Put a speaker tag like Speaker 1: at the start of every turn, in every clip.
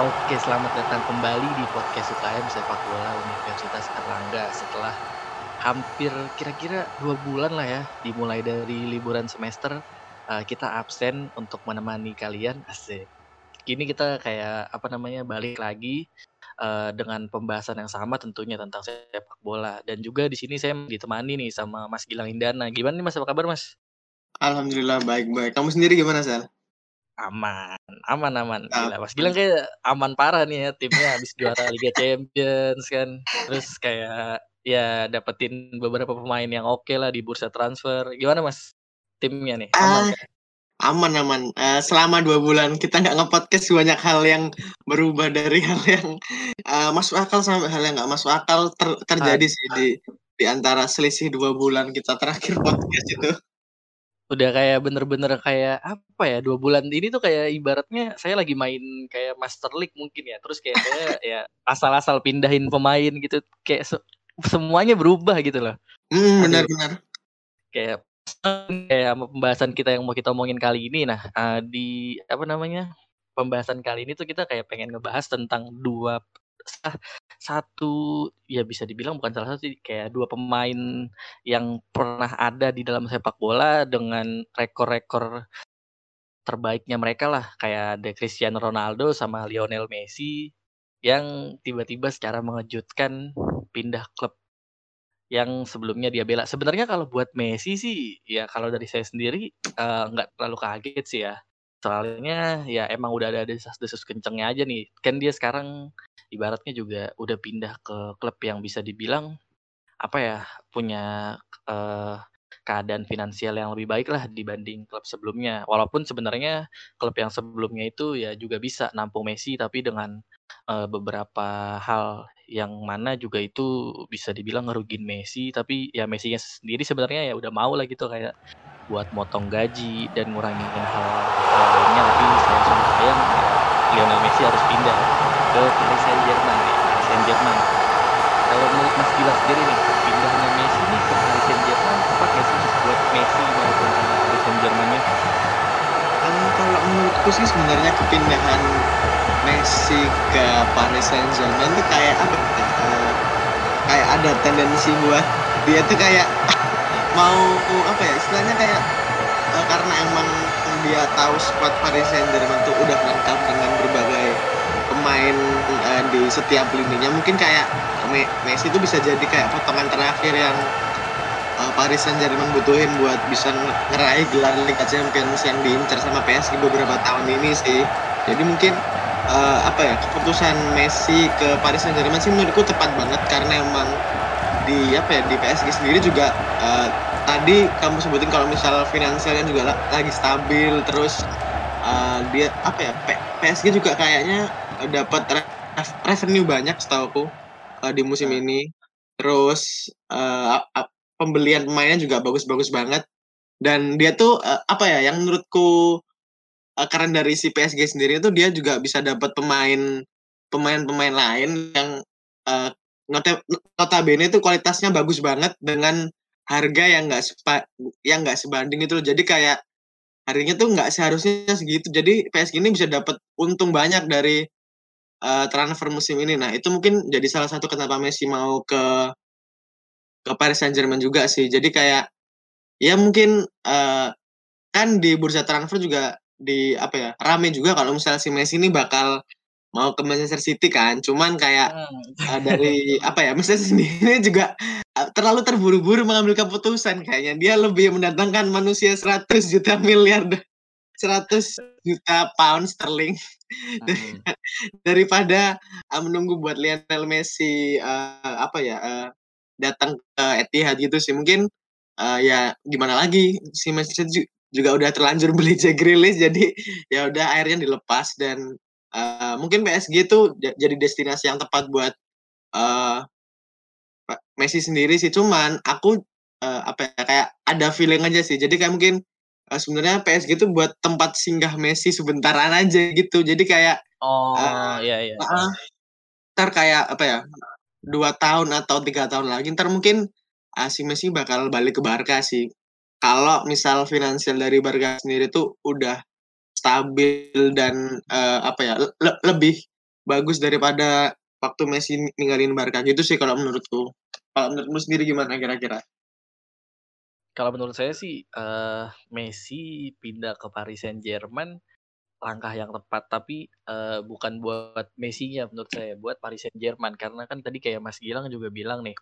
Speaker 1: Oke, selamat datang kembali di podcast UKM Sepak Bola Universitas Erlangga. Setelah hampir kira-kira dua bulan lah ya dimulai dari liburan semester uh, kita absen untuk menemani kalian. Asik. Kini kita kayak apa namanya balik lagi uh, dengan pembahasan yang sama tentunya tentang sepak bola. Dan juga di sini saya ditemani nih sama Mas Gilang Indana. Gimana nih Mas? Apa kabar Mas?
Speaker 2: Alhamdulillah baik-baik. Kamu sendiri gimana Sal?
Speaker 1: Aman, aman aman. Gila, Mas Gilang kayak aman parah nih ya timnya habis juara Liga Champions kan. Terus kayak ya dapetin beberapa pemain yang oke okay lah di bursa transfer. Gimana Mas timnya nih? Aman uh,
Speaker 2: Aman aman. Uh, selama dua bulan kita nggak ngepodcast banyak hal yang berubah dari hal yang uh, masuk akal sampai hal yang nggak masuk akal ter terjadi uh, sih di di antara selisih dua bulan kita terakhir podcast itu
Speaker 1: udah kayak bener-bener kayak apa ya dua bulan ini tuh kayak ibaratnya saya lagi main kayak Master League mungkin ya terus kayak saya ya asal-asal pindahin pemain gitu kayak se semuanya berubah gitu loh.
Speaker 2: Hmm, benar-benar
Speaker 1: kayak kayak pembahasan kita yang mau kita omongin kali ini. Nah uh, di apa namanya pembahasan kali ini tuh kita kayak pengen ngebahas tentang dua satu ya bisa dibilang bukan salah satu kayak dua pemain yang pernah ada di dalam sepak bola dengan rekor-rekor terbaiknya mereka lah kayak ada Cristiano Ronaldo sama Lionel Messi yang tiba-tiba secara mengejutkan pindah klub yang sebelumnya dia bela. Sebenarnya kalau buat Messi sih ya kalau dari saya sendiri uh, nggak terlalu kaget sih ya. Soalnya ya emang udah ada desas-desus kencengnya aja nih. Kan dia sekarang ibaratnya juga udah pindah ke klub yang bisa dibilang apa ya punya uh, keadaan finansial yang lebih baik lah dibanding klub sebelumnya. Walaupun sebenarnya klub yang sebelumnya itu ya juga bisa nampung Messi tapi dengan uh, beberapa hal yang mana juga itu bisa dibilang ngerugin Messi tapi ya Messi sendiri sebenarnya ya udah mau lah gitu kayak buat motong gaji dan ngurangin hal, hal lainnya. Tapi sayang sayang Lionel Messi harus pindah ke Paris Saint Germain nih Paris Saint Germain kalau menurut Mas Gila sendiri nih pindahnya Messi nih ke Paris Saint Germain tepat nggak sih buat Messi maupun sama Paris Saint Germainnya
Speaker 2: um, kalau menurutku sih sebenarnya kepindahan Messi ke Paris Saint Germain itu kayak apa uh, kayak ada tendensi buat dia tuh kayak mau apa ya istilahnya kayak uh, karena emang dia tahu squad Paris Saint Germain tuh udah lengkap dengan berbagai pemain uh, di setiap lininya mungkin kayak Messi itu bisa jadi kayak potongan terakhir yang uh, Paris Saint Germain butuhin buat bisa ngeraih gelar Liga Champions yang diincar sama PSG beberapa tahun ini sih. Jadi mungkin uh, apa ya keputusan Messi ke Paris Saint Germain sih menurutku tepat banget karena emang di apa ya di PSG sendiri juga uh, tadi kamu sebutin kalau misal finansialnya juga lagi stabil terus uh, dia apa ya PSG juga kayaknya dapat revenue banyak setahu uh, di musim hmm. ini terus uh, pembelian pemainnya juga bagus-bagus banget dan dia tuh uh, apa ya yang menurutku uh, keren dari si PSG sendiri itu dia juga bisa dapat pemain pemain-pemain lain yang uh, notabene itu kualitasnya bagus banget dengan harga yang nggak sepa, yang nggak sebanding itu loh. Jadi kayak harganya tuh nggak seharusnya segitu. Jadi PSG ini bisa dapat untung banyak dari uh, transfer musim ini. Nah, itu mungkin jadi salah satu kenapa Messi mau ke ke Paris Saint-Germain juga sih. Jadi kayak ya mungkin uh, kan di bursa transfer juga di apa ya rame juga kalau misalnya si Messi ini bakal mau ke Manchester City kan cuman kayak uh, dari apa ya Manchester sendiri juga uh, terlalu terburu-buru mengambil keputusan kayaknya. Dia lebih mendatangkan manusia 100 juta miliar 100 juta pound sterling hmm. daripada uh, menunggu buat Lionel Messi uh, apa ya uh, datang ke Etihad gitu sih. Mungkin uh, ya gimana lagi si Manchester juga udah terlanjur beli Jack Grealish jadi ya udah akhirnya dilepas dan uh, mungkin PSG itu jadi destinasi yang tepat buat uh, Messi sendiri sih. Cuman aku uh, apa ya kayak ada feeling aja sih. Jadi kayak mungkin uh, sebenarnya PSG itu buat tempat singgah Messi sebentaran aja gitu. Jadi kayak
Speaker 1: oh uh, iya iya uh,
Speaker 2: ntar kayak apa ya dua tahun atau tiga tahun lagi ntar mungkin uh, si Messi bakal balik ke Barca sih. Kalau misal finansial dari Barca sendiri tuh udah stabil dan uh, apa ya le lebih bagus daripada waktu Messi ninggalin Barca gitu sih kalau menurutku. Kalau menurutmu sendiri gimana kira-kira?
Speaker 1: Kalau menurut saya sih uh, Messi pindah ke Paris Saint-Germain langkah yang tepat tapi uh, bukan buat Messi-nya menurut saya buat Paris Saint-Germain karena kan tadi kayak Mas Gilang juga bilang nih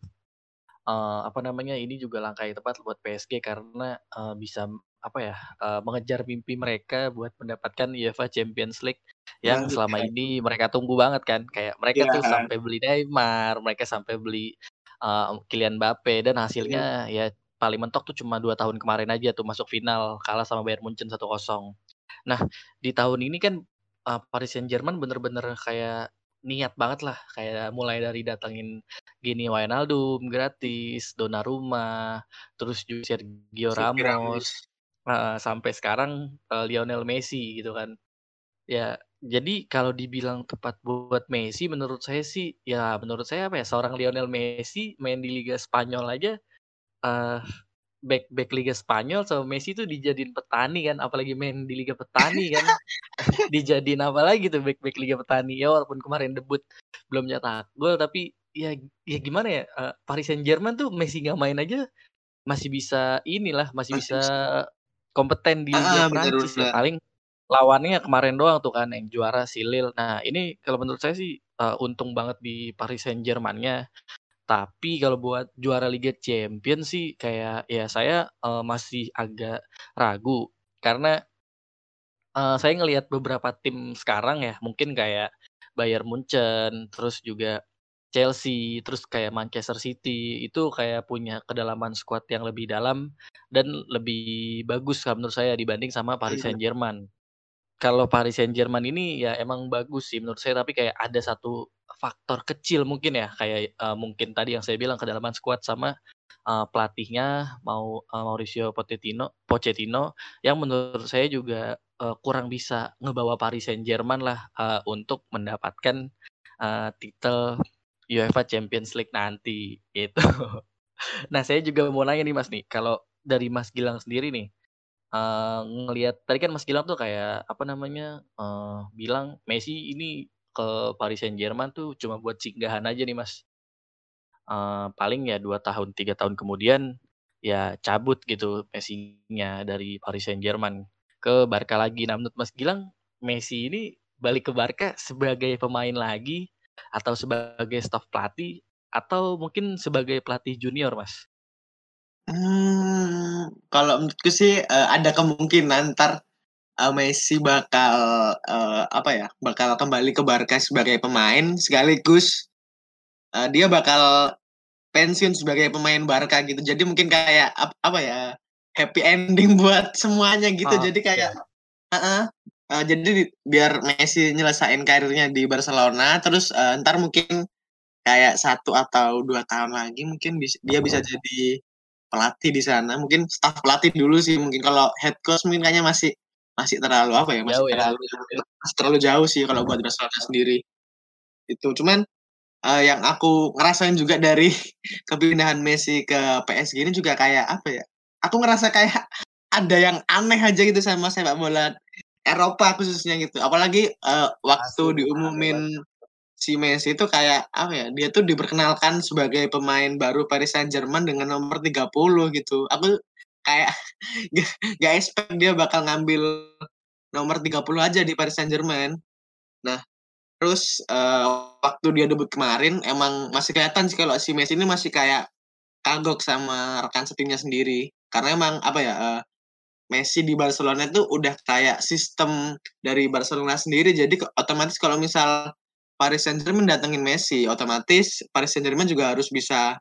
Speaker 1: uh, apa namanya ini juga langkah yang tepat buat PSG karena uh, bisa apa ya uh, mengejar mimpi mereka buat mendapatkan UEFA Champions League yang Banget, selama ini mereka tunggu banget kan. Kayak mereka yeah. tuh sampai beli Neymar mereka sampai beli uh, Kylian Mbappe dan hasilnya yeah. ya paling mentok tuh cuma dua tahun kemarin aja tuh masuk final kalah sama Bayern Munchen 1-0 Nah, di tahun ini kan uh, Paris Saint-Germain bener-bener kayak niat banget lah, kayak mulai dari datengin Gini Wijnaldum gratis, Donnarumma, terus juga Sergio Ramos, uh, sampai sekarang uh, Lionel Messi gitu kan. Ya, jadi kalau dibilang tepat buat Messi, menurut saya sih, ya menurut saya apa ya, seorang Lionel Messi main di Liga Spanyol aja uh, back back Liga Spanyol sama Messi tuh dijadiin petani kan, apalagi main di Liga Petani kan. dijadiin apa lagi tuh back back Liga Petani. Ya walaupun kemarin debut belum nyetak gol tapi ya ya gimana ya uh, Paris Saint-Germain tuh Messi nggak main aja masih bisa inilah, masih, masih bisa kompeten di Liga ah, Prancis ya. Paling lawannya kemarin doang tuh kan yang juara si Lille. Nah, ini kalau menurut saya sih uh, untung banget di Paris Saint-Germain-nya tapi kalau buat juara Liga Champions sih kayak ya saya uh, masih agak ragu karena uh, saya ngelihat beberapa tim sekarang ya mungkin kayak Bayern Munchen, terus juga Chelsea, terus kayak Manchester City itu kayak punya kedalaman squad yang lebih dalam dan lebih bagus kalau menurut saya dibanding sama Paris iya. Saint-Germain. Kalau Paris Saint-Germain ini ya emang bagus sih menurut saya tapi kayak ada satu faktor kecil mungkin ya kayak uh, mungkin tadi yang saya bilang kedalaman squad sama uh, pelatihnya mau uh, Mauricio Pochettino Pochettino yang menurut saya juga uh, kurang bisa ngebawa Paris Saint-Germain lah uh, untuk mendapatkan uh, titel UEFA Champions League nanti itu. nah, saya juga mau nanya nih Mas nih, kalau dari Mas Gilang sendiri nih uh, ngelihat tadi kan Mas Gilang tuh kayak apa namanya uh, bilang Messi ini ke Paris Saint-Germain tuh cuma buat singgahan aja nih, Mas. Uh, paling ya dua tahun, tiga tahun kemudian ya cabut gitu Messi-nya dari Paris Saint-Germain ke Barca lagi. Nah, menurut Mas Gilang, Messi ini balik ke Barca sebagai pemain lagi atau sebagai staff pelatih atau mungkin sebagai pelatih junior, Mas?
Speaker 2: Hmm, kalau menurutku sih uh, ada kemungkinan ntar uh, Messi bakal uh, apa ya bakal kembali ke Barca sebagai pemain sekaligus uh, dia bakal pensiun sebagai pemain Barca gitu jadi mungkin kayak apa, apa ya happy ending buat semuanya gitu oh, jadi kayak yeah. uh -uh, uh, jadi biar Messi nyelesain karirnya di Barcelona terus uh, ntar mungkin kayak satu atau dua tahun lagi mungkin bisa, dia bisa jadi pelatih di sana mungkin staff pelatih dulu sih mungkin kalau head coach mungkin kayaknya masih masih terlalu apa ya masih jauh, ya. terlalu ya. masih terlalu jauh sih kalau buat Barcelona sendiri itu cuman uh, yang aku ngerasain juga dari kepindahan Messi ke PSG ini juga kayak apa ya aku ngerasa kayak ada yang aneh aja gitu sama sepak bola Eropa khususnya gitu apalagi uh, waktu Asli, diumumin si Messi itu kayak apa ya dia tuh diperkenalkan sebagai pemain baru Paris Saint Germain dengan nomor 30 gitu aku kayak gak expect dia bakal ngambil nomor 30 aja di Paris Saint Germain. Nah, terus uh, waktu dia debut kemarin emang masih kelihatan sih kalau si Messi ini masih kayak kagok sama rekan setimnya sendiri. Karena emang apa ya uh, Messi di Barcelona itu udah kayak sistem dari Barcelona sendiri. Jadi otomatis kalau misal Paris Saint Germain datengin Messi, otomatis Paris Saint Germain juga harus bisa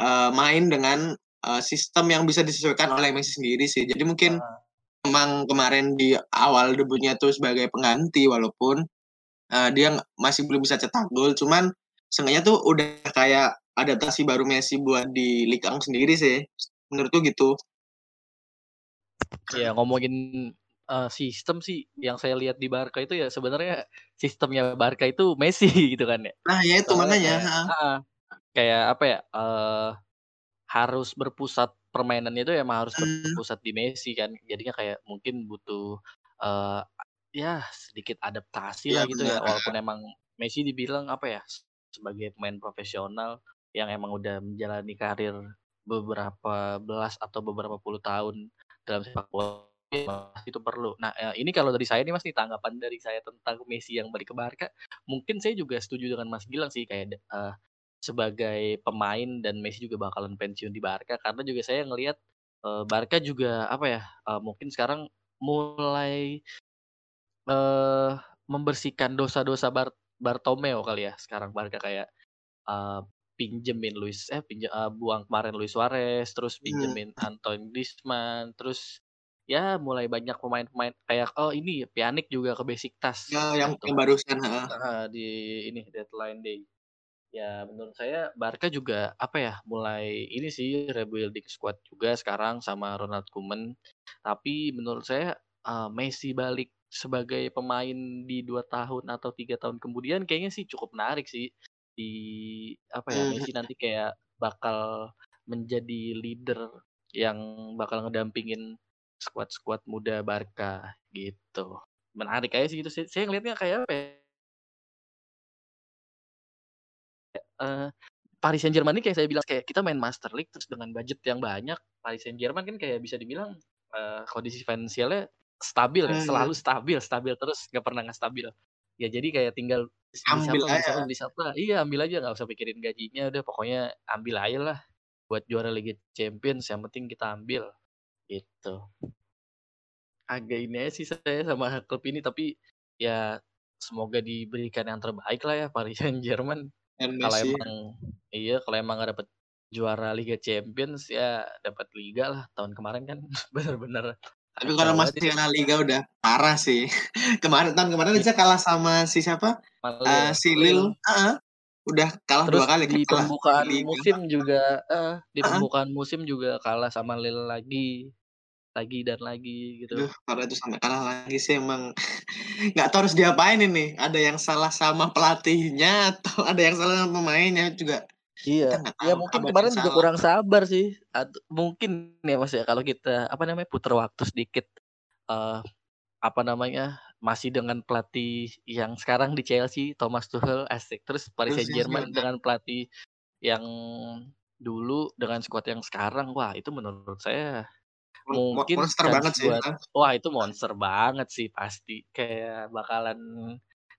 Speaker 2: uh, main dengan uh, sistem yang bisa disesuaikan oleh Messi sendiri sih. Jadi mungkin uh. memang kemarin di awal debutnya tuh sebagai pengganti walaupun uh, dia masih belum bisa cetak gol, cuman seenggaknya tuh udah kayak adaptasi baru Messi buat di Liga sendiri sih. Menurutku gitu.
Speaker 1: Ya ngomongin uh, sistem sih yang saya lihat di Barca itu ya sebenarnya sistemnya Barca itu Messi gitu kan ya.
Speaker 2: Nah ya itu Soalnya makanya.
Speaker 1: Kayak, uh, kayak apa ya? Uh, harus berpusat permainannya itu emang harus hmm. berpusat di Messi kan. Jadinya kayak mungkin butuh uh, ya sedikit adaptasi ya, lah gitu ya. Walaupun emang Messi dibilang apa ya sebagai pemain profesional yang emang udah menjalani karir beberapa belas atau beberapa puluh tahun dalam sepak bola itu perlu. Nah, ini kalau dari saya nih Mas nih tanggapan dari saya tentang Messi yang balik ke Barca, mungkin saya juga setuju dengan Mas Gilang sih kayak uh, sebagai pemain dan Messi juga bakalan pensiun di Barca karena juga saya ngelihat uh, Barca juga apa ya uh, mungkin sekarang mulai uh, membersihkan dosa-dosa Bar Bartomeu kali ya sekarang Barca kayak uh, pinjemin Luis eh pinjem uh, buang kemarin Luis Suarez terus hmm. pinjemin hmm. Antoine Griezmann terus ya mulai banyak pemain-pemain kayak oh ini Pjanic juga ke Besiktas
Speaker 2: ya yang, gitu. yang barusan
Speaker 1: uh, di ini deadline day ya menurut saya Barca juga apa ya mulai ini sih rebuilding squad juga sekarang sama Ronald Koeman tapi menurut saya uh, Messi balik sebagai pemain di dua tahun atau tiga tahun kemudian kayaknya sih cukup menarik sih di apa ya Messi nanti kayak bakal menjadi leader yang bakal ngedampingin squad-squad muda Barca gitu menarik aja sih itu saya ngelihatnya kayak apa ya uh, Paris Saint-Germain ini kayak saya bilang kayak kita main Master League terus dengan budget yang banyak Paris Saint-Germain kan kayak bisa dibilang uh, kondisi finansialnya stabil ya, hmm. selalu stabil, stabil terus nggak pernah nggak stabil. Ya jadi kayak tinggal
Speaker 2: ambil siapa, aja.
Speaker 1: Beli siapa, iya ambil aja nggak usah pikirin gajinya, udah pokoknya ambil aja lah. Buat juara Liga Champions yang penting kita ambil. Gitu. Agak ini aja sih saya sama klub ini tapi ya semoga diberikan yang terbaik lah ya Paris Saint Germain kalau emang iya kalau emang nggak dapet juara Liga Champions ya dapat Liga lah tahun kemarin kan. Bener-bener
Speaker 2: tapi kalau masih juara Liga udah parah sih kemarin tahun kemarin aja kalah sama si siapa uh, si Lil uh -uh. udah kalah
Speaker 1: Terus
Speaker 2: dua kali
Speaker 1: di pembukaan musim juga uh, di pembukaan uh -huh. musim juga kalah sama Lil lagi lagi dan lagi gitu.
Speaker 2: Duh, kalau itu sampai kalah lagi sih emang nggak tahu harus diapain ini. Ada yang salah sama pelatihnya atau ada yang salah sama pemainnya juga.
Speaker 1: Iya, ya mungkin kemarin juga salah. kurang sabar sih. Atau, mungkin ya mas ya kalau kita apa namanya putar waktu sedikit, uh, apa namanya masih dengan pelatih yang sekarang di Chelsea Thomas Tuchel asik. Terus Paris Saint Germain dengan pelatih yang dulu dengan skuad yang sekarang, wah itu menurut saya mungkin
Speaker 2: monster banget sih buat,
Speaker 1: wah itu monster banget sih pasti kayak bakalan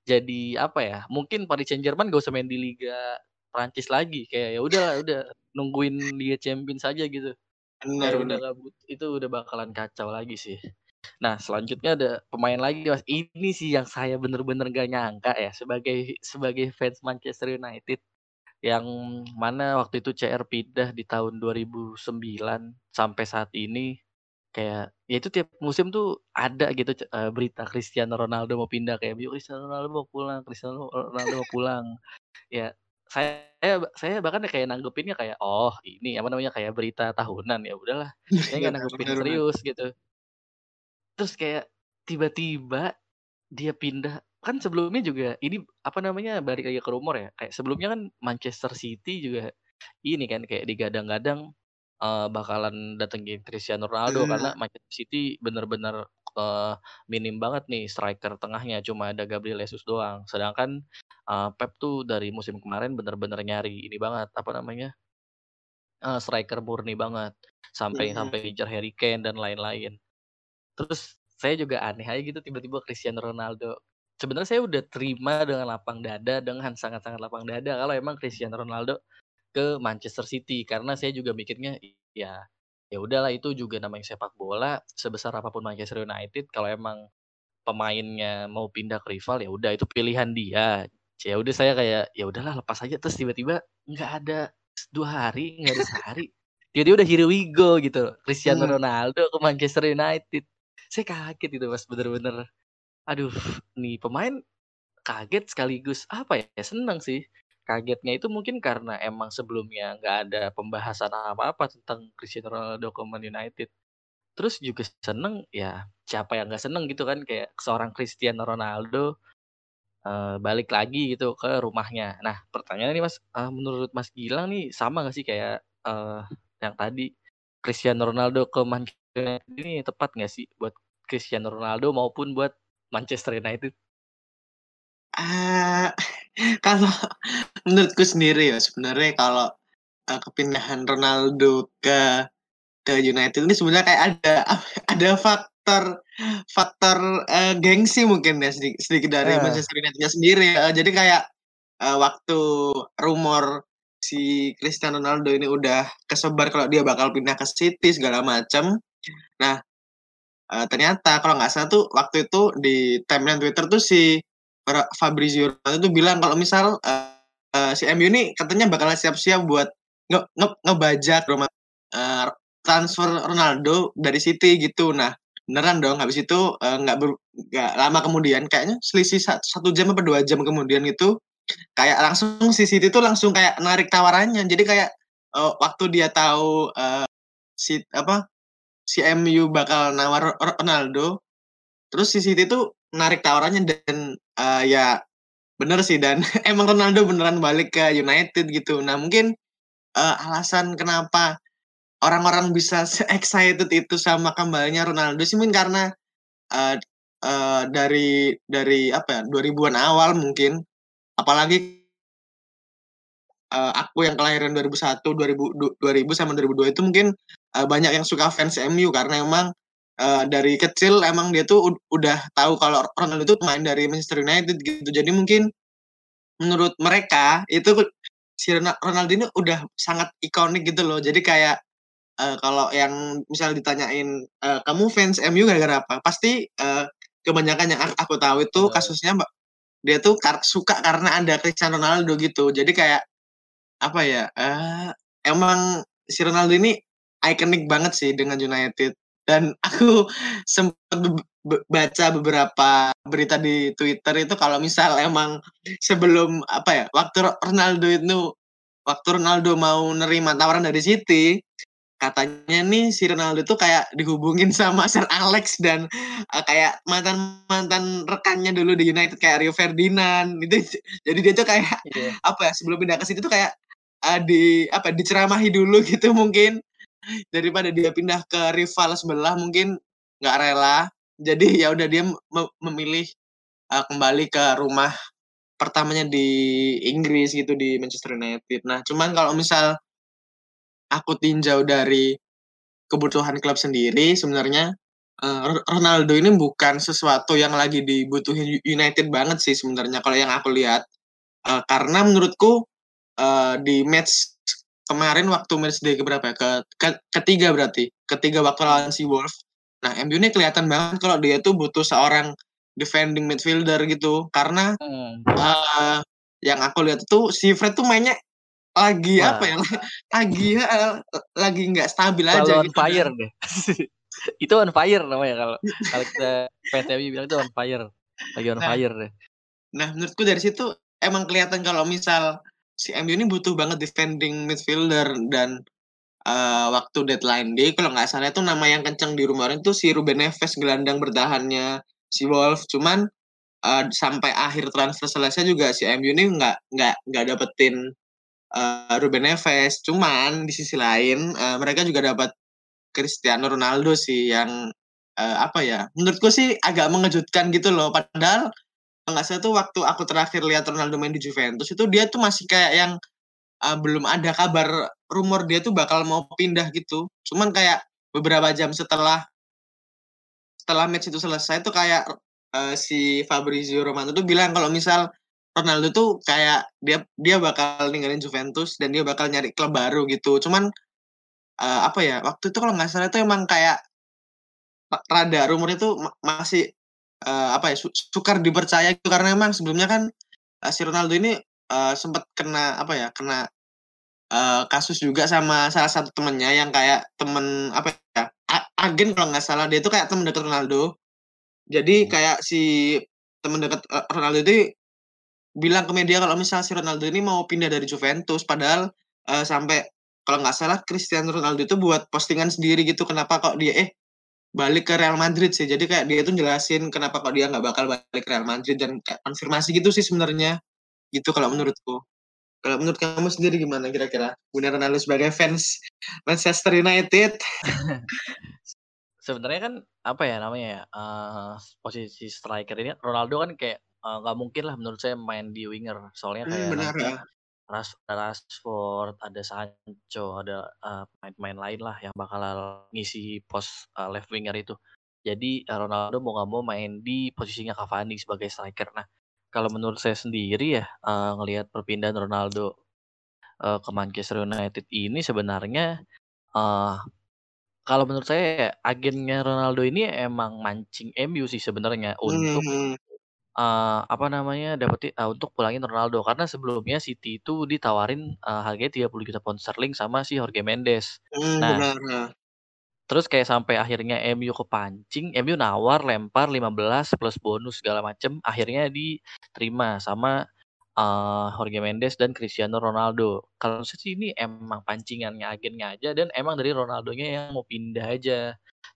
Speaker 1: jadi apa ya mungkin Paris Saint Germain gak usah main di Liga Prancis lagi kayak ya udah udah nungguin Liga Champions saja gitu. Benar, udah gabut itu udah bakalan kacau lagi sih. Nah selanjutnya ada pemain lagi mas. Ini sih yang saya bener-bener gak nyangka ya sebagai sebagai fans Manchester United yang mana waktu itu CR pindah di tahun 2009 sampai saat ini Kayak, ya itu tiap musim tuh ada gitu uh, berita Cristiano Ronaldo mau pindah kayak, "Yuk Cristiano Ronaldo mau pulang Cristiano Ronaldo mau pulang." Ya, saya saya bahkan kayak nanggepinnya kayak, "Oh ini apa namanya, kayak berita tahunan." Ya udahlah, saya nggak nanggepin serius gitu. Terus kayak tiba-tiba dia pindah kan sebelumnya juga ini apa namanya, balik lagi ke rumor ya, kayak sebelumnya kan Manchester City juga ini kan kayak digadang-gadang uh, bakalan datengin Cristiano Ronaldo hmm. karena Manchester City bener-bener uh, minim banget nih striker tengahnya cuma ada Gabriel Jesus doang. Sedangkan uh, Pep tuh dari musim kemarin bener-bener nyari ini banget apa namanya uh, striker murni banget sampai hmm. sampai incer Harry Kane dan lain-lain. Terus saya juga aneh aja gitu tiba-tiba Cristiano Ronaldo. Sebenarnya saya udah terima dengan lapang dada dengan sangat-sangat lapang dada kalau emang Cristiano Ronaldo ke Manchester City karena saya juga mikirnya ya ya udahlah itu juga namanya sepak bola sebesar apa pun Manchester United kalau emang pemainnya mau pindah ke rival ya udah itu pilihan dia. Ya udah saya kayak ya udahlah lepas aja. Terus tiba-tiba nggak ada dua hari nggak ada sehari dia dia udah here we go gitu Cristiano hmm. Ronaldo ke Manchester United. Saya kaget itu mas bener-bener. Aduh nih pemain kaget sekaligus apa ya seneng sih Kagetnya itu mungkin karena emang sebelumnya nggak ada pembahasan apa-apa tentang Cristiano Ronaldo ke Man United. Terus juga seneng ya siapa yang nggak seneng gitu kan kayak seorang Cristiano Ronaldo uh, balik lagi gitu ke rumahnya. Nah pertanyaan ini mas, uh, menurut Mas Gilang nih sama nggak sih kayak uh, yang tadi Cristiano Ronaldo ke Manchester United ini tepat nggak sih buat Cristiano Ronaldo maupun buat Manchester United?
Speaker 2: Uh, kalau menurutku sendiri ya sebenarnya kalau uh, kepindahan Ronaldo ke ke United ini sebenarnya kayak ada ada faktor faktor uh, gengsi mungkin ya sedikit, sedikit dari uh. Manchester Unitednya sendiri. Uh, jadi kayak uh, waktu rumor si Cristiano Ronaldo ini udah kesebar kalau dia bakal pindah ke City segala macam. Nah, uh, ternyata kalau nggak salah tuh waktu itu di timeline Twitter tuh si Fabrizio Romano itu bilang kalau misal uh, uh, si MU ini katanya bakal siap-siap buat nge, nge ngebajak Roma, uh, transfer Ronaldo dari City gitu. Nah, beneran dong habis itu nggak uh, lama kemudian kayaknya selisih satu, satu jam atau dua jam kemudian itu kayak langsung si City itu langsung kayak narik tawarannya. Jadi kayak uh, waktu dia tahu uh, si apa si MU bakal nawar Ronaldo, terus si City itu narik tawarannya dan uh, ya bener sih dan emang Ronaldo beneran balik ke United gitu. Nah mungkin uh, alasan kenapa orang-orang bisa excited itu sama kembalinya Ronaldo sih mungkin karena uh, uh, dari dari apa ya 2000-an awal mungkin apalagi uh, aku yang kelahiran 2001 2000 2000 sama 2002 itu mungkin uh, banyak yang suka fans MU karena emang uh, dari kecil emang dia tuh udah tahu kalau Ronaldo itu main dari Manchester United gitu. Jadi mungkin menurut mereka itu si Ronaldo ini udah sangat ikonik gitu loh. Jadi kayak uh, kalau yang misal ditanyain uh, kamu fans MU gara-gara apa? Pasti uh, kebanyakan yang aku tahu itu kasusnya mbak dia tuh kar suka karena ada Cristiano Ronaldo gitu. Jadi kayak apa ya? Uh, emang si Ronaldo ini ikonik banget sih dengan United dan aku sempat baca beberapa berita di Twitter itu kalau misal emang sebelum apa ya waktu Ronaldo itu waktu Ronaldo mau nerima tawaran dari City katanya nih si Ronaldo itu kayak dihubungin sama Sir Alex dan uh, kayak mantan mantan rekannya dulu di United kayak Rio Ferdinand itu jadi dia tuh kayak yeah. apa ya sebelum pindah ke situ tuh kayak uh, di apa diceramahi dulu gitu mungkin daripada dia pindah ke rival sebelah mungkin nggak rela jadi ya udah dia memilih uh, kembali ke rumah pertamanya di Inggris gitu di Manchester United. Nah, cuman kalau misal aku tinjau dari kebutuhan klub sendiri sebenarnya uh, Ronaldo ini bukan sesuatu yang lagi dibutuhin United banget sih sebenarnya kalau yang aku lihat. Uh, karena menurutku uh, di match kemarin waktu match day keberapa ya? Ke, ke ketiga berarti. Ketiga waktu lawan si Wolf. Nah, MU ini kelihatan banget kalau dia tuh butuh seorang defending midfielder gitu. Karena hmm. uh, yang aku lihat tuh si Fred tuh mainnya lagi Wah. apa ya? Lagi uh, lagi nggak stabil
Speaker 1: Kalo
Speaker 2: aja
Speaker 1: on gitu. fire deh. itu on fire namanya kalau kalau kita PTW bilang itu on fire. Lagi on nah, fire deh.
Speaker 2: Nah, menurutku dari situ emang kelihatan kalau misal si MU ini butuh banget defending midfielder dan uh, waktu deadline day kalau nggak salah itu nama yang kencang di rumah itu si Ruben Neves gelandang bertahannya si Wolf cuman uh, sampai akhir transfer selesai juga si MU ini nggak nggak nggak dapetin uh, Ruben Neves. Cuman di sisi lain uh, mereka juga dapat Cristiano Ronaldo sih yang uh, apa ya menurutku sih agak mengejutkan gitu loh. Padahal nggak salah tuh waktu aku terakhir lihat Ronaldo main di Juventus itu dia tuh masih kayak yang uh, belum ada kabar rumor dia tuh bakal mau pindah gitu. Cuman kayak beberapa jam setelah setelah match itu selesai tuh kayak uh, si Fabrizio Romano tuh bilang kalau misal Ronaldo tuh kayak dia dia bakal ninggalin Juventus dan dia bakal nyari klub baru gitu. Cuman uh, apa ya waktu itu kalau nggak salah itu emang kayak rada rumornya tuh masih uh, apa ya, su sukar dipercaya itu karena memang sebelumnya kan, uh, si Ronaldo ini, uh, sempat kena apa ya, kena, uh, kasus juga sama salah satu temennya yang kayak temen apa ya, agen kalau nggak salah, dia itu kayak temen dekat Ronaldo. Jadi hmm. kayak si temen dekat, Ronaldo itu bilang ke media kalau misal si Ronaldo ini mau pindah dari Juventus, padahal, uh, sampai kalau nggak salah Cristiano Ronaldo itu buat postingan sendiri gitu, kenapa kok dia, eh balik ke Real Madrid sih. Jadi kayak dia tuh jelasin kenapa kok dia nggak bakal balik ke Real Madrid dan kayak konfirmasi gitu sih sebenarnya. Gitu kalau menurutku. Kalau menurut kamu sendiri gimana kira-kira? Benar Ronaldo sebagai fans Manchester United?
Speaker 1: sebenarnya kan apa ya namanya ya uh, posisi striker ini Ronaldo kan kayak eee, nggak mungkin lah menurut saya main di winger. Soalnya
Speaker 2: Mmm,
Speaker 1: kayak
Speaker 2: benar,
Speaker 1: nanti
Speaker 2: heeh.
Speaker 1: Rash Rashford, ada Sancho, ada, eee, pemain-pemain lain lah yang bakal ngisi pos, eee, left winger itu. Jadi, eee, Ronaldo mau nggak mau main di posisinya Cavani sebagai striker. Nah, kalau menurut saya sendiri ya, eee, ngelihat perpindahan Ronaldo, eee, ke Manchester United ini sebenarnya, eee, kalau menurut saya ya agennya Ronaldo ini emang mancing MU sih sebenarnya
Speaker 2: Mhm
Speaker 1: untuk,
Speaker 2: mhm.
Speaker 1: Eee, apa namanya, dapetin eee, untuk pulangin Ronaldo. Karena sebelumnya City itu ditawarin, eee, harganya 30 juta pound sterling sama si Jorge Mendes.
Speaker 2: Mhm,
Speaker 1: Nah
Speaker 2: benar, heeh.
Speaker 1: terus kayak sampai akhirnya MU kepancing, MU nawar, lempar 15 plus bonus segala macem, akhirnya diterima sama, eee, Jorge Mendes dan Cristiano Ronaldo. Kalau saya sih ini emang pancingannya agennya aja dan emang dari Ronaldonya yang mau pindah aja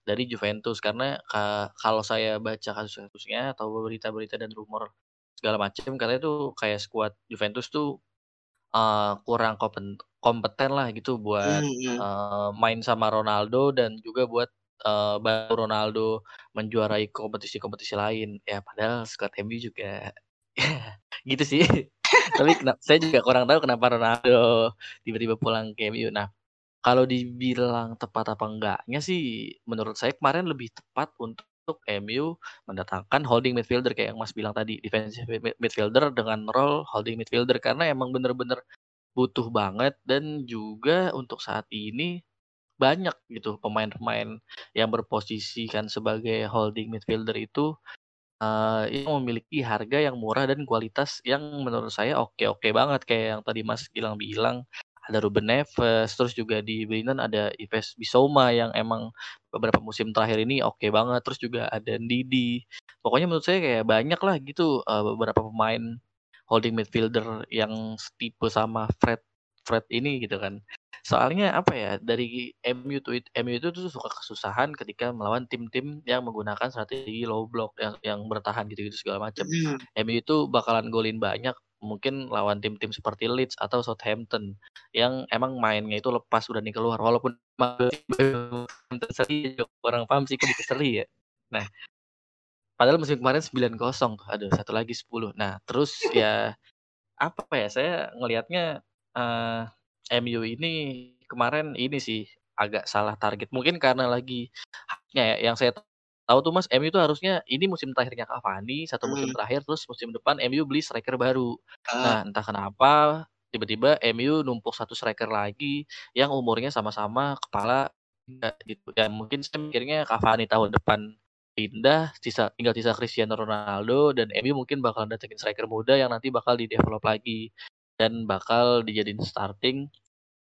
Speaker 1: dari Juventus. Karena ka kalau saya baca kasus-kasusnya atau berita-berita dan rumor segala macem, katanya tuh kayak skuad Juventus tuh, eee, kurang kopen kompeten lah gitu buat,
Speaker 2: Mhm mhm.
Speaker 1: eee, main sama Ronaldo dan juga buat, eee, bantu Ronaldo menjuarai kompetisi-kompetisi lain. Ya padahal skuad MU juga gitu sih. Tapi saya juga kurang tahu kenapa Ronaldo tiba-tiba pulang ke MU. Nah, kalau dibilang tepat apa enggaknya sih, menurut saya kemarin lebih tepat untuk MU mendatangkan holding midfielder kayak yang Mas bilang tadi, defensive mid mid midfielder dengan role holding midfielder. Karena emang bener-bener butuh banget dan juga untuk saat ini banyak gitu pemain-pemain yang berposisikan sebagai holding midfielder itu, eee, yang memiliki harga yang murah dan kualitas yang menurut saya oke-oke banget. Kayak yang tadi Mas Gilang bilang, ada Ruben Neves, terus juga di Brighton ada Yves Bissouma yang emang beberapa musim terakhir ini oke banget, terus juga ada Ndidi. Pokoknya menurut saya kayak banyak lah gitu, eee, beberapa pemain holding midfielder yang setipe sama Fred Fred ini gitu kan. Soalnya apa ya, dari MU tuh it MU itu tuh suka kesusahan ketika melawan tim-tim yang menggunakan strategi low block yang yang bertahan gitu-gitu segala macem.
Speaker 2: Mhm.
Speaker 1: MU itu bakalan golin banyak mungkin lawan tim-tim seperti Leeds atau Southampton yang emang mainnya itu lepas udah nih keluar walaupun kurang paham sih kok seri ya. Nah padahal musim kemarin 9-0, aduh 1 lagi 10. Nah terus ya, apa ya, saya ngelihatnya, eee, MU ini kemarin ini sih agak salah target. Mungkin karena lagi ya, yang saya tahu tuh Mas, MU tuh harusnya ini musim terakhirnya Cavani, 1 musim
Speaker 2: Mhm.
Speaker 1: terakhir, terus musim depan MU beli striker baru.
Speaker 2: Heeh.
Speaker 1: Nah entah kenapa tiba-tiba MU numpuk 1 striker lagi yang umurnya sama-sama kepala gitu. Dan mungkin saya mikirnya Cavani tahun depan pindah, sisa tinggal sisa Cristiano Ronaldo dan MU mungkin bakal datengin striker muda yang nanti bakal di-develop lagi dan bakal dijadiin starting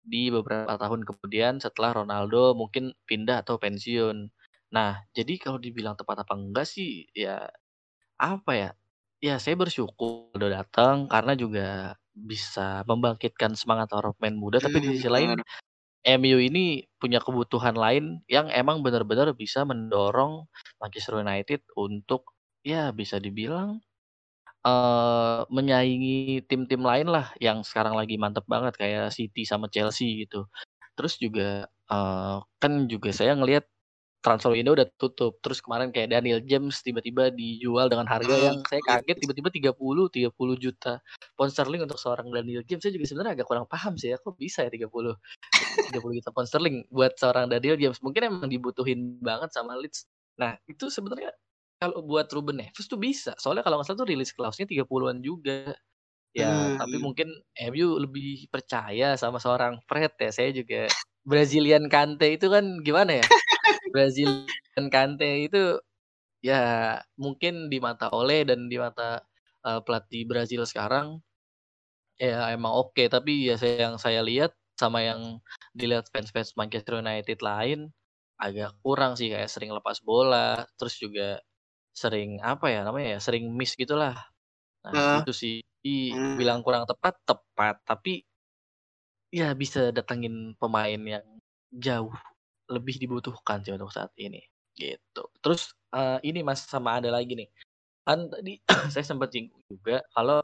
Speaker 1: di beberapa tahun kemudian setelah Ronaldo mungkin pindah atau pensiun. Nah, jadi kalau dibilang tepat apa enggak sih, ya apa ya, ya saya bersyukur udah datang karena juga bisa membangkitkan semangat para pemain muda, tapi di
Speaker 2: Mhm,
Speaker 1: sisi lain MU ini punya kebutuhan lain yang emang bener-bener bisa mendorong Manchester United untuk ya bisa dibilang, eee, menyaingi tim-tim lain lah yang sekarang lagi mantep banget kayak City sama Chelsea gitu. Terus juga, eee, kan juga saya ngelihat transfer window udah tutup, terus kemarin kayak Daniel James tiba-tiba dijual dengan harga
Speaker 2: Oh,
Speaker 1: yang saya
Speaker 2: iya.
Speaker 1: kaget tiba-tiba 30 30 juta pound sterling untuk seorang Daniel James. Saya juga sebenarnya agak kurang paham sih ya, kok bisa ya 30 30 juta pound sterling buat seorang Daniel James. Mungkin emang dibutuhin banget sama Leeds. Nah itu sebenarnya kalau buat Ruben Neves tuh bisa, soalnya kalau nggak salah tuh release clause-nya 30-an juga. Ya tapi
Speaker 2: Mhm.
Speaker 1: mungkin MU lebih percaya sama seorang Fred ya, saya juga Brazilian Kante itu kan gimana ya, Brazilian Kante itu ya mungkin di mata Ole dan di mata, eee, pelatih Brazil sekarang ya emang oke, tapi ya saya yang saya lihat sama yang dilihat fans-fans Manchester United lain agak kurang sih, kayak sering lepas bola, terus juga sering apa ya namanya ya, sering miss gitulah. Nah
Speaker 2: Heeh.
Speaker 1: itu sih,
Speaker 2: Mmm.
Speaker 1: dibilang kurang tepat, tepat, tapi ya bisa datengin pemain yang jauh lebih dibutuhkan sih untuk saat ini, gitu. Terus, eee, ini Mas, sama ada lagi nih, kan tadi saya sempet singgung juga kalau,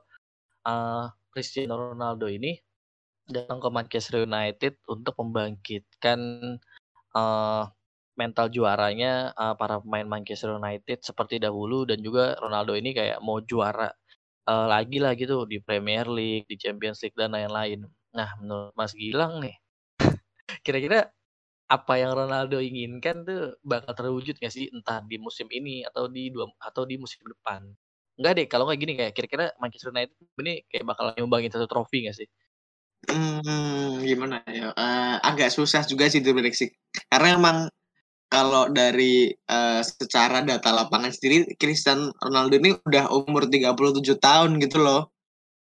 Speaker 1: eee, Cristiano Ronaldo ini datang ke Manchester United untuk membangkitkan, eee, mental juaranya, eee, para pemain Manchester United seperti dahulu dan juga Ronaldo ini kayak mau juara. eee, lagi lah gitu di Premier League, di Champions League dan lain-lain. Nah, menurut Mas Gilang nih, kira-kira apa yang Ronaldo inginkan tuh bakal terwujud nggak sih? Entah di musim ini atau di dua atau di musim depan? Enggak deh, kalau nggak gini kayak kira-kira Manchester United ini kayak bakal nyumbangin satu trofi nggak sih?
Speaker 2: Hmm, gimana ya, eee, agak susah juga sih diprediksi. Karena emang kalau dari, eee, secara data lapangan sendiri, Cristiano Ronaldo ini udah umur 37 tahun gitu loh.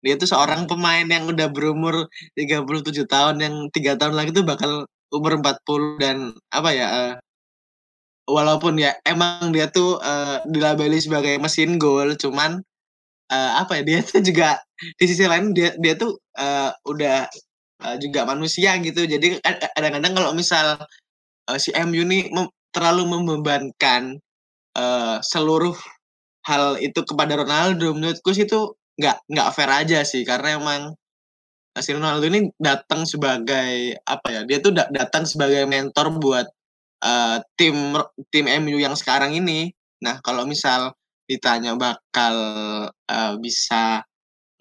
Speaker 2: Dia tuh seorang pemain yang udah berumur 37 tahun, yang 3 tahun lagi tuh bakal umur 40 dan apa ya, eee walaupun ya emang dia tuh, eee, dilabeli sebagai mesin gol, cuman, eee, apa ya, dia tuh juga di sisi lain dia dia tuh, eee, udah, eee, juga manusia gitu. Jadi kadang-kadang kalau misal, eee, si MU nih mem terlalu membebankan, eee, seluruh hal itu kepada Ronaldo, menurutku sih itu nggak nggak fair aja sih. Karena emang, si Ronaldo ini datang sebagai apa ya, dia tuh da datang sebagai mentor buat, eee, tim tim MU yang sekarang ini. Nah, kalau misal ditanya bakal, eee, bisa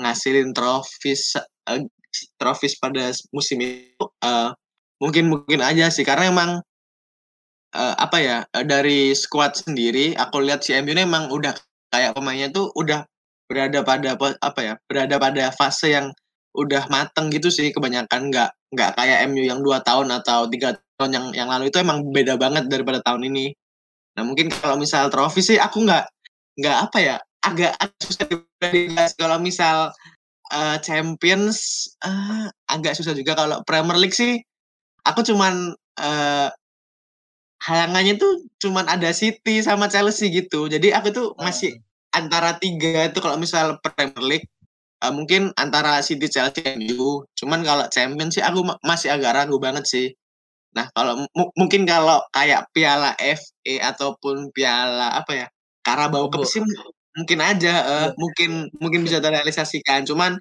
Speaker 2: ngasilin tropis eee, tropis pada musim itu, eee, mungkin mungkin aja sih karena emang eee, apa ya, dari skuad sendiri aku lihat si MU ini emang udah kayak pemainnya tuh udah berada pada apa ya, berada pada fase yang udah mateng gitu sih kebanyakan, nggak nggak kayak MU yang 2 tahun atau 3 tahun yang yang lalu itu emang beda banget daripada tahun ini. Nah, mungkin kalau misal trofi sih aku nggak nggak apa ya, agak agak susah dibahas kalau misal, eee, Champions, eee, agak susah juga. Kalau Premier League sih aku cuman, eee hayangannya tuh cuman ada City sama Chelsea gitu. Jadi aku tuh masih
Speaker 1: Heeh.
Speaker 2: antara 3 itu kalau misal Premier League, eee, mungkin antara City, Chelsea, MU. Cuman kalau Champions sih aku ma masih agak ragu banget sih. Nah, kalau mu mungkin kalau kayak Piala FA ataupun piala apa ya, Carabao Cup sih mungkin aja,
Speaker 1: Iya.
Speaker 2: mungkin mungkin bisa terrealisasikan. Cuman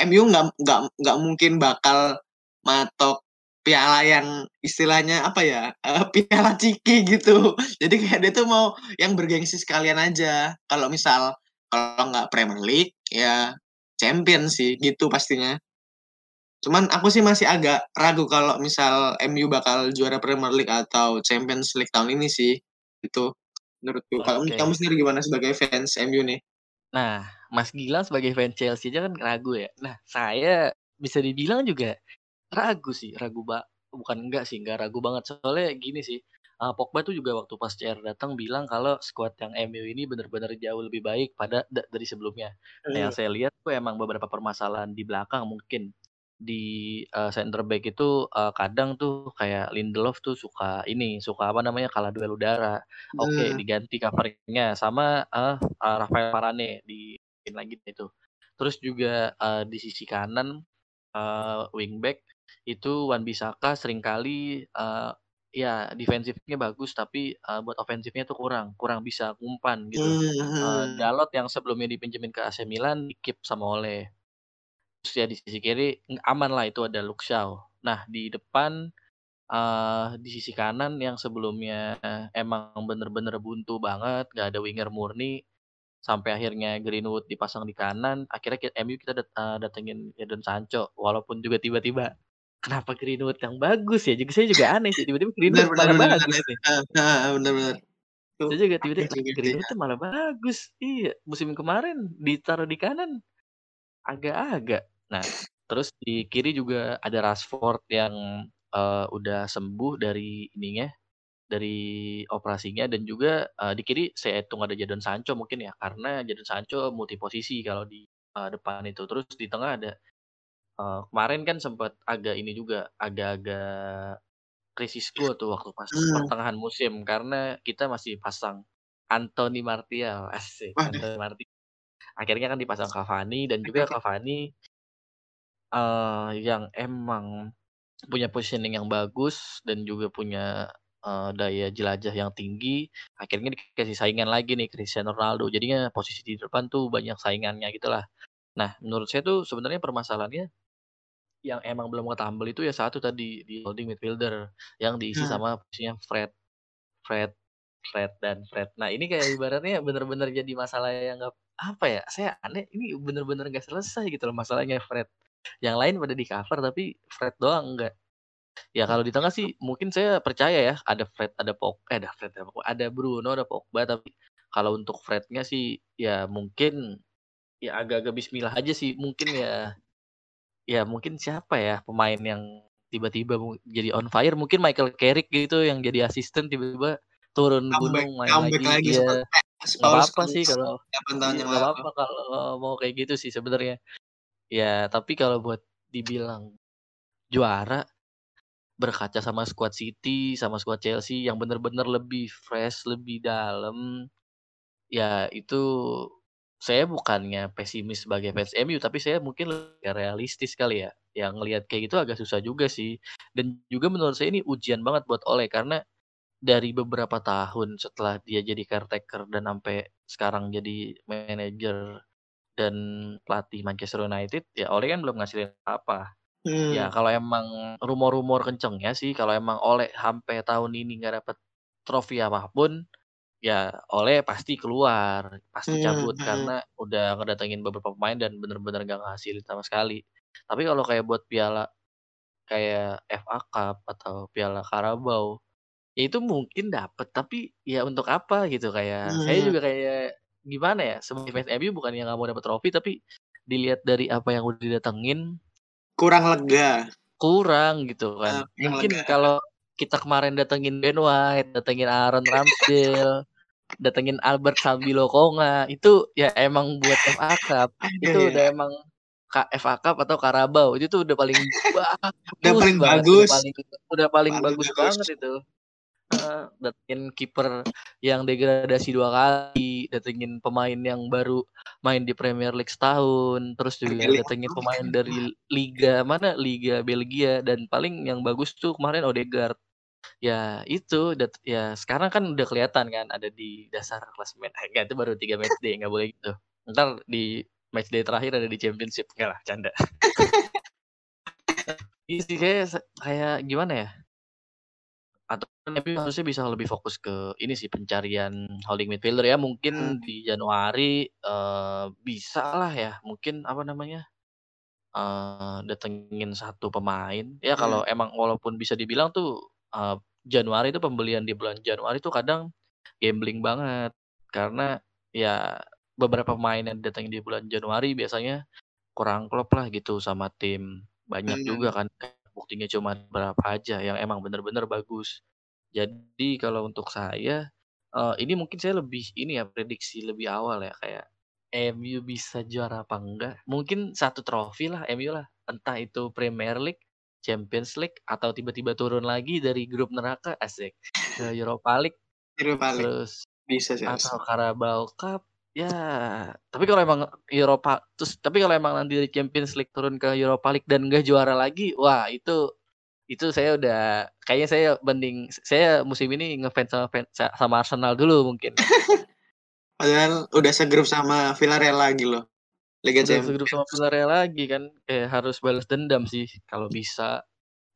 Speaker 2: MU nggak nggak nggak mungkin bakal matok piala yang istilahnya apa ya, eee, piala ciki gitu. Jadi kayak dia tuh mau yang bergengsi sekalian aja. Kalau misal kalau nggak Premier League, ya Champions sih, gitu pastinya. Cuman aku sih masih agak ragu kalau misal MU bakal juara Premier League atau Champions League tahun ini sih, itu menurutku. Kalau kamu sendiri gimana sebagai fans MU nih?
Speaker 1: Nah, Mas Gilang sebagai fans Chelsea aja kan ragu ya. Nah, saya bisa dibilang juga ragu sih, ragu ba bukan enggak sih, enggak ragu banget. Soalnya gini sih, eee, Pogba tuh juga waktu pas CR datang bilang kalau skuad yang MU ini bener-bener jauh lebih baik pada da dari sebelumnya. Nah, yang
Speaker 2: Mmm.
Speaker 1: saya lihat tuh emang beberapa permasalahan di belakang mungkin. Di, eee, center back itu, eee, kadang tuh kayak Lindelof tuh suka ini, suka apa namanya, kalah duel udara. Oke,
Speaker 2: Nah.
Speaker 1: diganti cover-nya sama, eee eee, Rafael Varane digantiin lagi itu. Terus juga, eee, di sisi kanan, eee, wingback itu Wan-Bissaka sering kali, eee, ya defensifnya bagus tapi, eee, buat ofensifnya tuh kurang, kurang bisa ngumpan gitu. Eee,
Speaker 2: mhm.
Speaker 1: Dalot yang sebelumnya dipinjemin ke AC Milan di-keep sama Ole. Terus ya di sisi kiri ng amanlah itu ada Shaw. Nah, di depan, eee, di sisi kanan yang sebelumnya emang bener-bener buntu banget, nggak ada winger murni, sampai akhirnya Greenwood dipasang di kanan, akhirnya MU kita dat eee, datengin Jadon Sancho. Walaupun juga tiba-tiba, kenapa Greenwood yang bagus ya? Juga saya juga aneh sih, tiba-tiba
Speaker 2: Bener
Speaker 1: Greenwood
Speaker 2: bener
Speaker 1: malah
Speaker 2: bener
Speaker 1: bagus
Speaker 2: aneh,
Speaker 1: nih.
Speaker 2: bener bener. Tuh
Speaker 1: Saya juga tiba-tiba, Greenwood tuh
Speaker 2: heeh.
Speaker 1: malah bagus. Iya, musim kemarin ditaruh di kanan agak-agak. Nah, terus di kiri juga ada Rashford yang, eee, udah sembuh dari ininya, dari operasinya dan juga, eee, di kiri saya hitung ada Jadon Sancho mungkin ya, karena Jadon Sancho multi posisi kalau di, eee, depan itu. Terus di tengah ada, eee, kemarin kan sempet agak ini juga, agak-agak risiko tuh waktu pas
Speaker 2: Mmm.
Speaker 1: pertengahan musim karena kita masih pasang Anthony Martial, asik. Anthony Marti akhirnya kan dipasang Cavani dan juga? Cavani eee, yang emang punya positioning yang bagus dan juga punya, eee, daya jelajah yang tinggi, akhirnya dikasih saingan lagi nih Cristiano Ronaldo. Jadinya posisi di depan tuh banyak saingannya gitulah. Nah, menurut saya tuh sebenarnya permasalahannya yang emang belum ketambel itu ya satu tadi, di holding midfielder yang diisi
Speaker 2: Nah.
Speaker 1: sama posisinya Fred Fred Fred dan Fred. Nah, ini kayak ibaratnya bener-bener jadi masalah yang nggak apa ya, saya aneh ini bener-bener nggak selesai gitu loh masalahnya Fred. Yang lain pada di-cover tapi Fred doang enggak. Ya kalau di tengah sih mungkin saya percaya ya ada Fred, ada Pog eh ada Fred, ada Pogba, ada Bruno, ada Pogba tapi kalau untuk Frednya sih ya mungkin ya agak-agak bismillah aja sih mungkin ya ya mungkin siapa ya pemain yang tiba-tiba jadi on fire mungkin Michael Carrick gitu yang jadi asisten tiba-tiba turun
Speaker 2: Comeback
Speaker 1: gunung main lagi,
Speaker 2: lagi
Speaker 1: ya
Speaker 2: Paul
Speaker 1: apa-apa sih kalau
Speaker 2: 8 tahun yang
Speaker 1: nggak
Speaker 2: lalu.
Speaker 1: apa-apa kalau mau kayak gitu sih sebenarnya. Ya tapi kalau buat dibilang juara berkaca sama skuad City, sama skuad Chelsea yang bener-bener lebih fresh, lebih dalam, ya itu saya bukannya pesimis sebagai fans MU, tapi saya mungkin lebih realistis kali ya. Yang ngelihat kayak gitu agak susah juga sih. Dan juga menurut saya ini ujian banget buat Ole karena dari beberapa tahun setelah dia jadi caretaker dan sampai sekarang jadi manajer dan pelatih Manchester United, ya Ole kan belum ngasilin apa. Ya
Speaker 2: Hmm.
Speaker 1: kalau emang rumor-rumor kencengnya sih kalau emang Ole sampai tahun ini nggak dapet trofi apa pun, ya Ole pasti keluar, pasti
Speaker 2: Hmm,
Speaker 1: cabut
Speaker 2: hmm.
Speaker 1: karena udah ngedatengin beberapa pemain dan bener-bener nggak ngasilin sama sekali. Tapi kalau kayak buat piala kayak FA Cup atau piala Carabao, ya itu mungkin dapet tapi ya untuk apa gitu kayak saya
Speaker 2: Hmm.
Speaker 1: juga kayak gimana ya sebagai fans MU bukannya nggak mau dapet trofi tapi dilihat dari apa yang udah didatengin
Speaker 2: Kurang lega.
Speaker 1: kurang gitu kan.
Speaker 2: Kurang
Speaker 1: Mungkin kalau kita kemarin datengin Ben White, datengin Aaron Ramsdale, datengin Albert Sambilokonga, itu ya emang buat FA Cup. Itu udah
Speaker 2: ya.
Speaker 1: emang FA Cup atau Carabao itu tuh udah paling
Speaker 2: Udah
Speaker 1: bagus
Speaker 2: paling
Speaker 1: banget, udah
Speaker 2: bagus.
Speaker 1: paling udah paling
Speaker 2: Paling
Speaker 1: bagus
Speaker 2: bagus.
Speaker 1: banget itu. Datengin kiper yang degradasi 2 kali, datengin pemain yang baru main di Premier League setahun, terus juga datengin pemain dari liga mana, liga Belgia dan paling yang bagus tuh kemarin Odegaard. Ya itu ya sekarang kan udah kelihatan kan ada di dasar klasemen. Eh enggak itu baru 3 matchday nggak boleh gitu. Entar di matchday terakhir ada di championship. Enggak lah, canda. Iya sih kayak kayak gimana ya atau MU harusnya bisa lebih fokus ke ini sih pencarian holding midfielder ya
Speaker 2: Hmm.
Speaker 1: mungkin di Januari, eee, bisalah ya mungkin apa namanya, eee, datengin 1 pemain ya kalau
Speaker 2: Hmm.
Speaker 1: emang walaupun bisa dibilang tuh, eee, Januari itu pembelian di bulan Januari tuh kadang gambling banget. Karena ya beberapa pemain yang didatengin di bulan Januari biasanya kurang klop lah gitu sama tim. Banyak juga
Speaker 2: Hmm.
Speaker 1: kan buktinya cuma berapa aja yang emang bener-bener bagus. Jadi kalau untuk saya, eee, ini mungkin saya lebih ini ya prediksi lebih awal ya kayak MU bisa juara apa enggak, mungkin 1 trofi lah MU lah, entah itu Premier League, Champions League, atau tiba-tiba turun lagi dari grup neraka asik, ke Europa League,
Speaker 2: Europa League.
Speaker 1: terus
Speaker 2: Bisa sih
Speaker 1: atau. Carabao Cup, ya tapi kalau emang Europa terus tapi kalau emang nanti dari Champions League turun ke Europa League dan enggak juara lagi, wah itu itu saya udah kayaknya saya mending saya musim ini ngefans sama fan sa sama Arsenal dulu mungkin.
Speaker 2: Padahal udah segrup sama Villarreal lagi loh, Liga
Speaker 1: Udah segrup sama
Speaker 2: Champions.
Speaker 1: Villarreal lagi kan, kayak harus balas dendam sih kalau bisa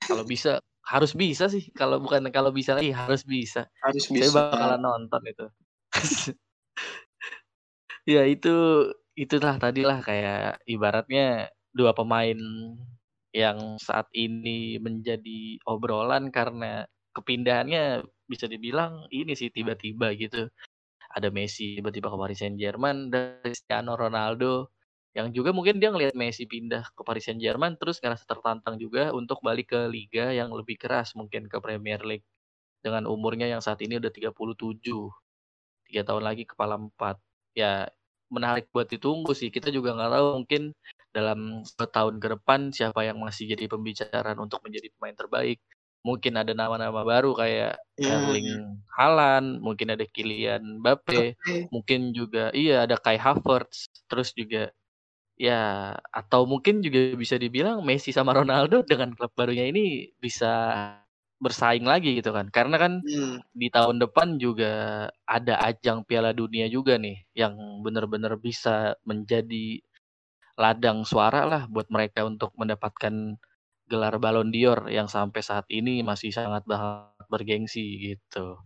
Speaker 1: kalau bisa harus bisa sih, kalau bukan kalau bisa lagi harus bisa.
Speaker 2: Harus
Speaker 1: Saya
Speaker 2: bisa.
Speaker 1: bakalan nonton itu. Ya itu itulah tadilah kayak ibaratnya 2 pemain yang saat ini menjadi obrolan karena kepindahannya bisa dibilang ini sih tiba-tiba gitu. Ada Messi tiba-tiba ke Paris Saint-Germain dan Cristiano Ronaldo yang juga mungkin dia ngelihat Messi pindah ke Paris Saint-Germain terus ngerasa tertantang juga untuk balik ke liga yang lebih keras mungkin ke Premier League. Dengan umurnya yang saat ini udah 37, 3 tahun lagi kepala 4. Ya menarik buat ditunggu sih, kita juga nggak tahu mungkin dalam 2 tahun ke depan siapa yang masih jadi pembicaraan untuk menjadi pemain terbaik. Mungkin ada nama-nama baru kayak
Speaker 2: Hmm.
Speaker 1: Erling Haaland, mungkin ada Kylian Mbappe,
Speaker 2: Mbappe.
Speaker 1: mungkin juga iya ada Kai Havertz, terus juga ya atau mungkin juga bisa dibilang Messi sama Ronaldo dengan klub barunya ini bisa bersaing lagi gitu kan. Karena kan
Speaker 2: Hmm.
Speaker 1: di tahun depan juga ada ajang Piala Dunia juga nih yang bener-bener bisa menjadi ladang suara lah buat mereka untuk mendapatkan gelar Ballon d'Or yang sampai saat ini masih sangat bergengsi gitu.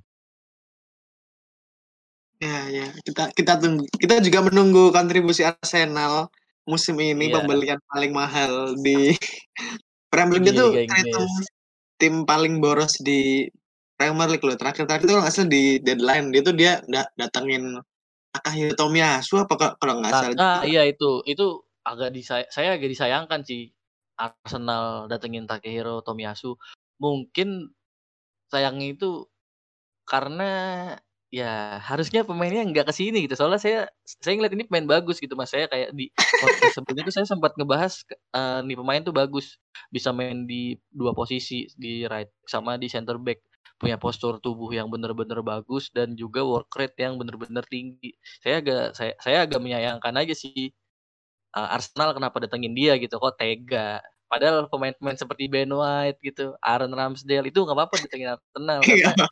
Speaker 2: Ya, ya. Kita kita tunggu. Kita juga menunggu kontribusi Arsenal musim ini
Speaker 1: Iya.
Speaker 2: pembelian paling mahal di Premier League itu terhitung tim paling boros di Premier League loh. Terakhir-terakhir itu kalau nggak salah di deadline dia tuh dia da datengin Takahiro Tomiyasu apa kalau nggak salah.
Speaker 1: Ah, iya itu. Itu agak disay saya agak disayangkan sih Arsenal datengin Takehiro Tomiyasu. Mungkin sayangnya itu karena ya harusnya pemainnya nggak ke sini gitu. Soalnya saya saya ngeliat ini pemain bagus gitu Mas. Saya kayak di podcast sebelumnya itu saya sempat ngebahas eh, nih pemain tuh bagus. Bisa main di dua posisi, di right sama di center back. Punya postur tubuh yang bener-bener bagus dan juga work rate yang bener-bener tinggi. Saya agak saya saya agak menyayangkan aja sih eh, Arsenal kenapa datengin dia gitu kok tega. Padahal pemain-pemain seperti Ben White gitu, Aaron Ramsdale itu nggak apa-apa datengin Arsenal
Speaker 2: Iya.
Speaker 1: karena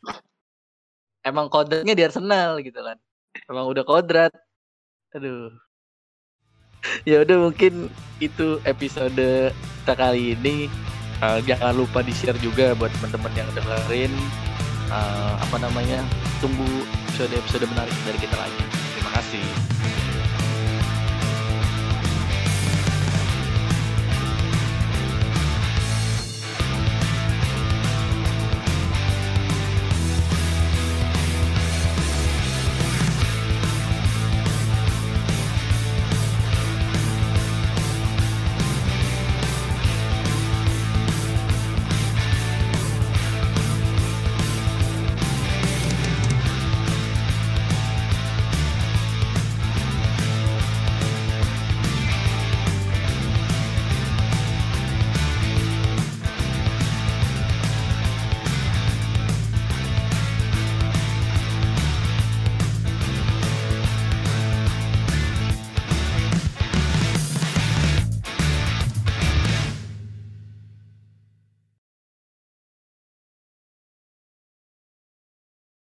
Speaker 1: emang kodratnya di Arsenal gitu kan. Emang udah kodrat. Aduh. Ya udah mungkin itu episode kita kali ini. Eh, jangan lupa di-share juga buat teman-teman yang dengerin. Eh, apa namanya? Tunggu episode-episode menarik dari kita lagi. Terima kasih.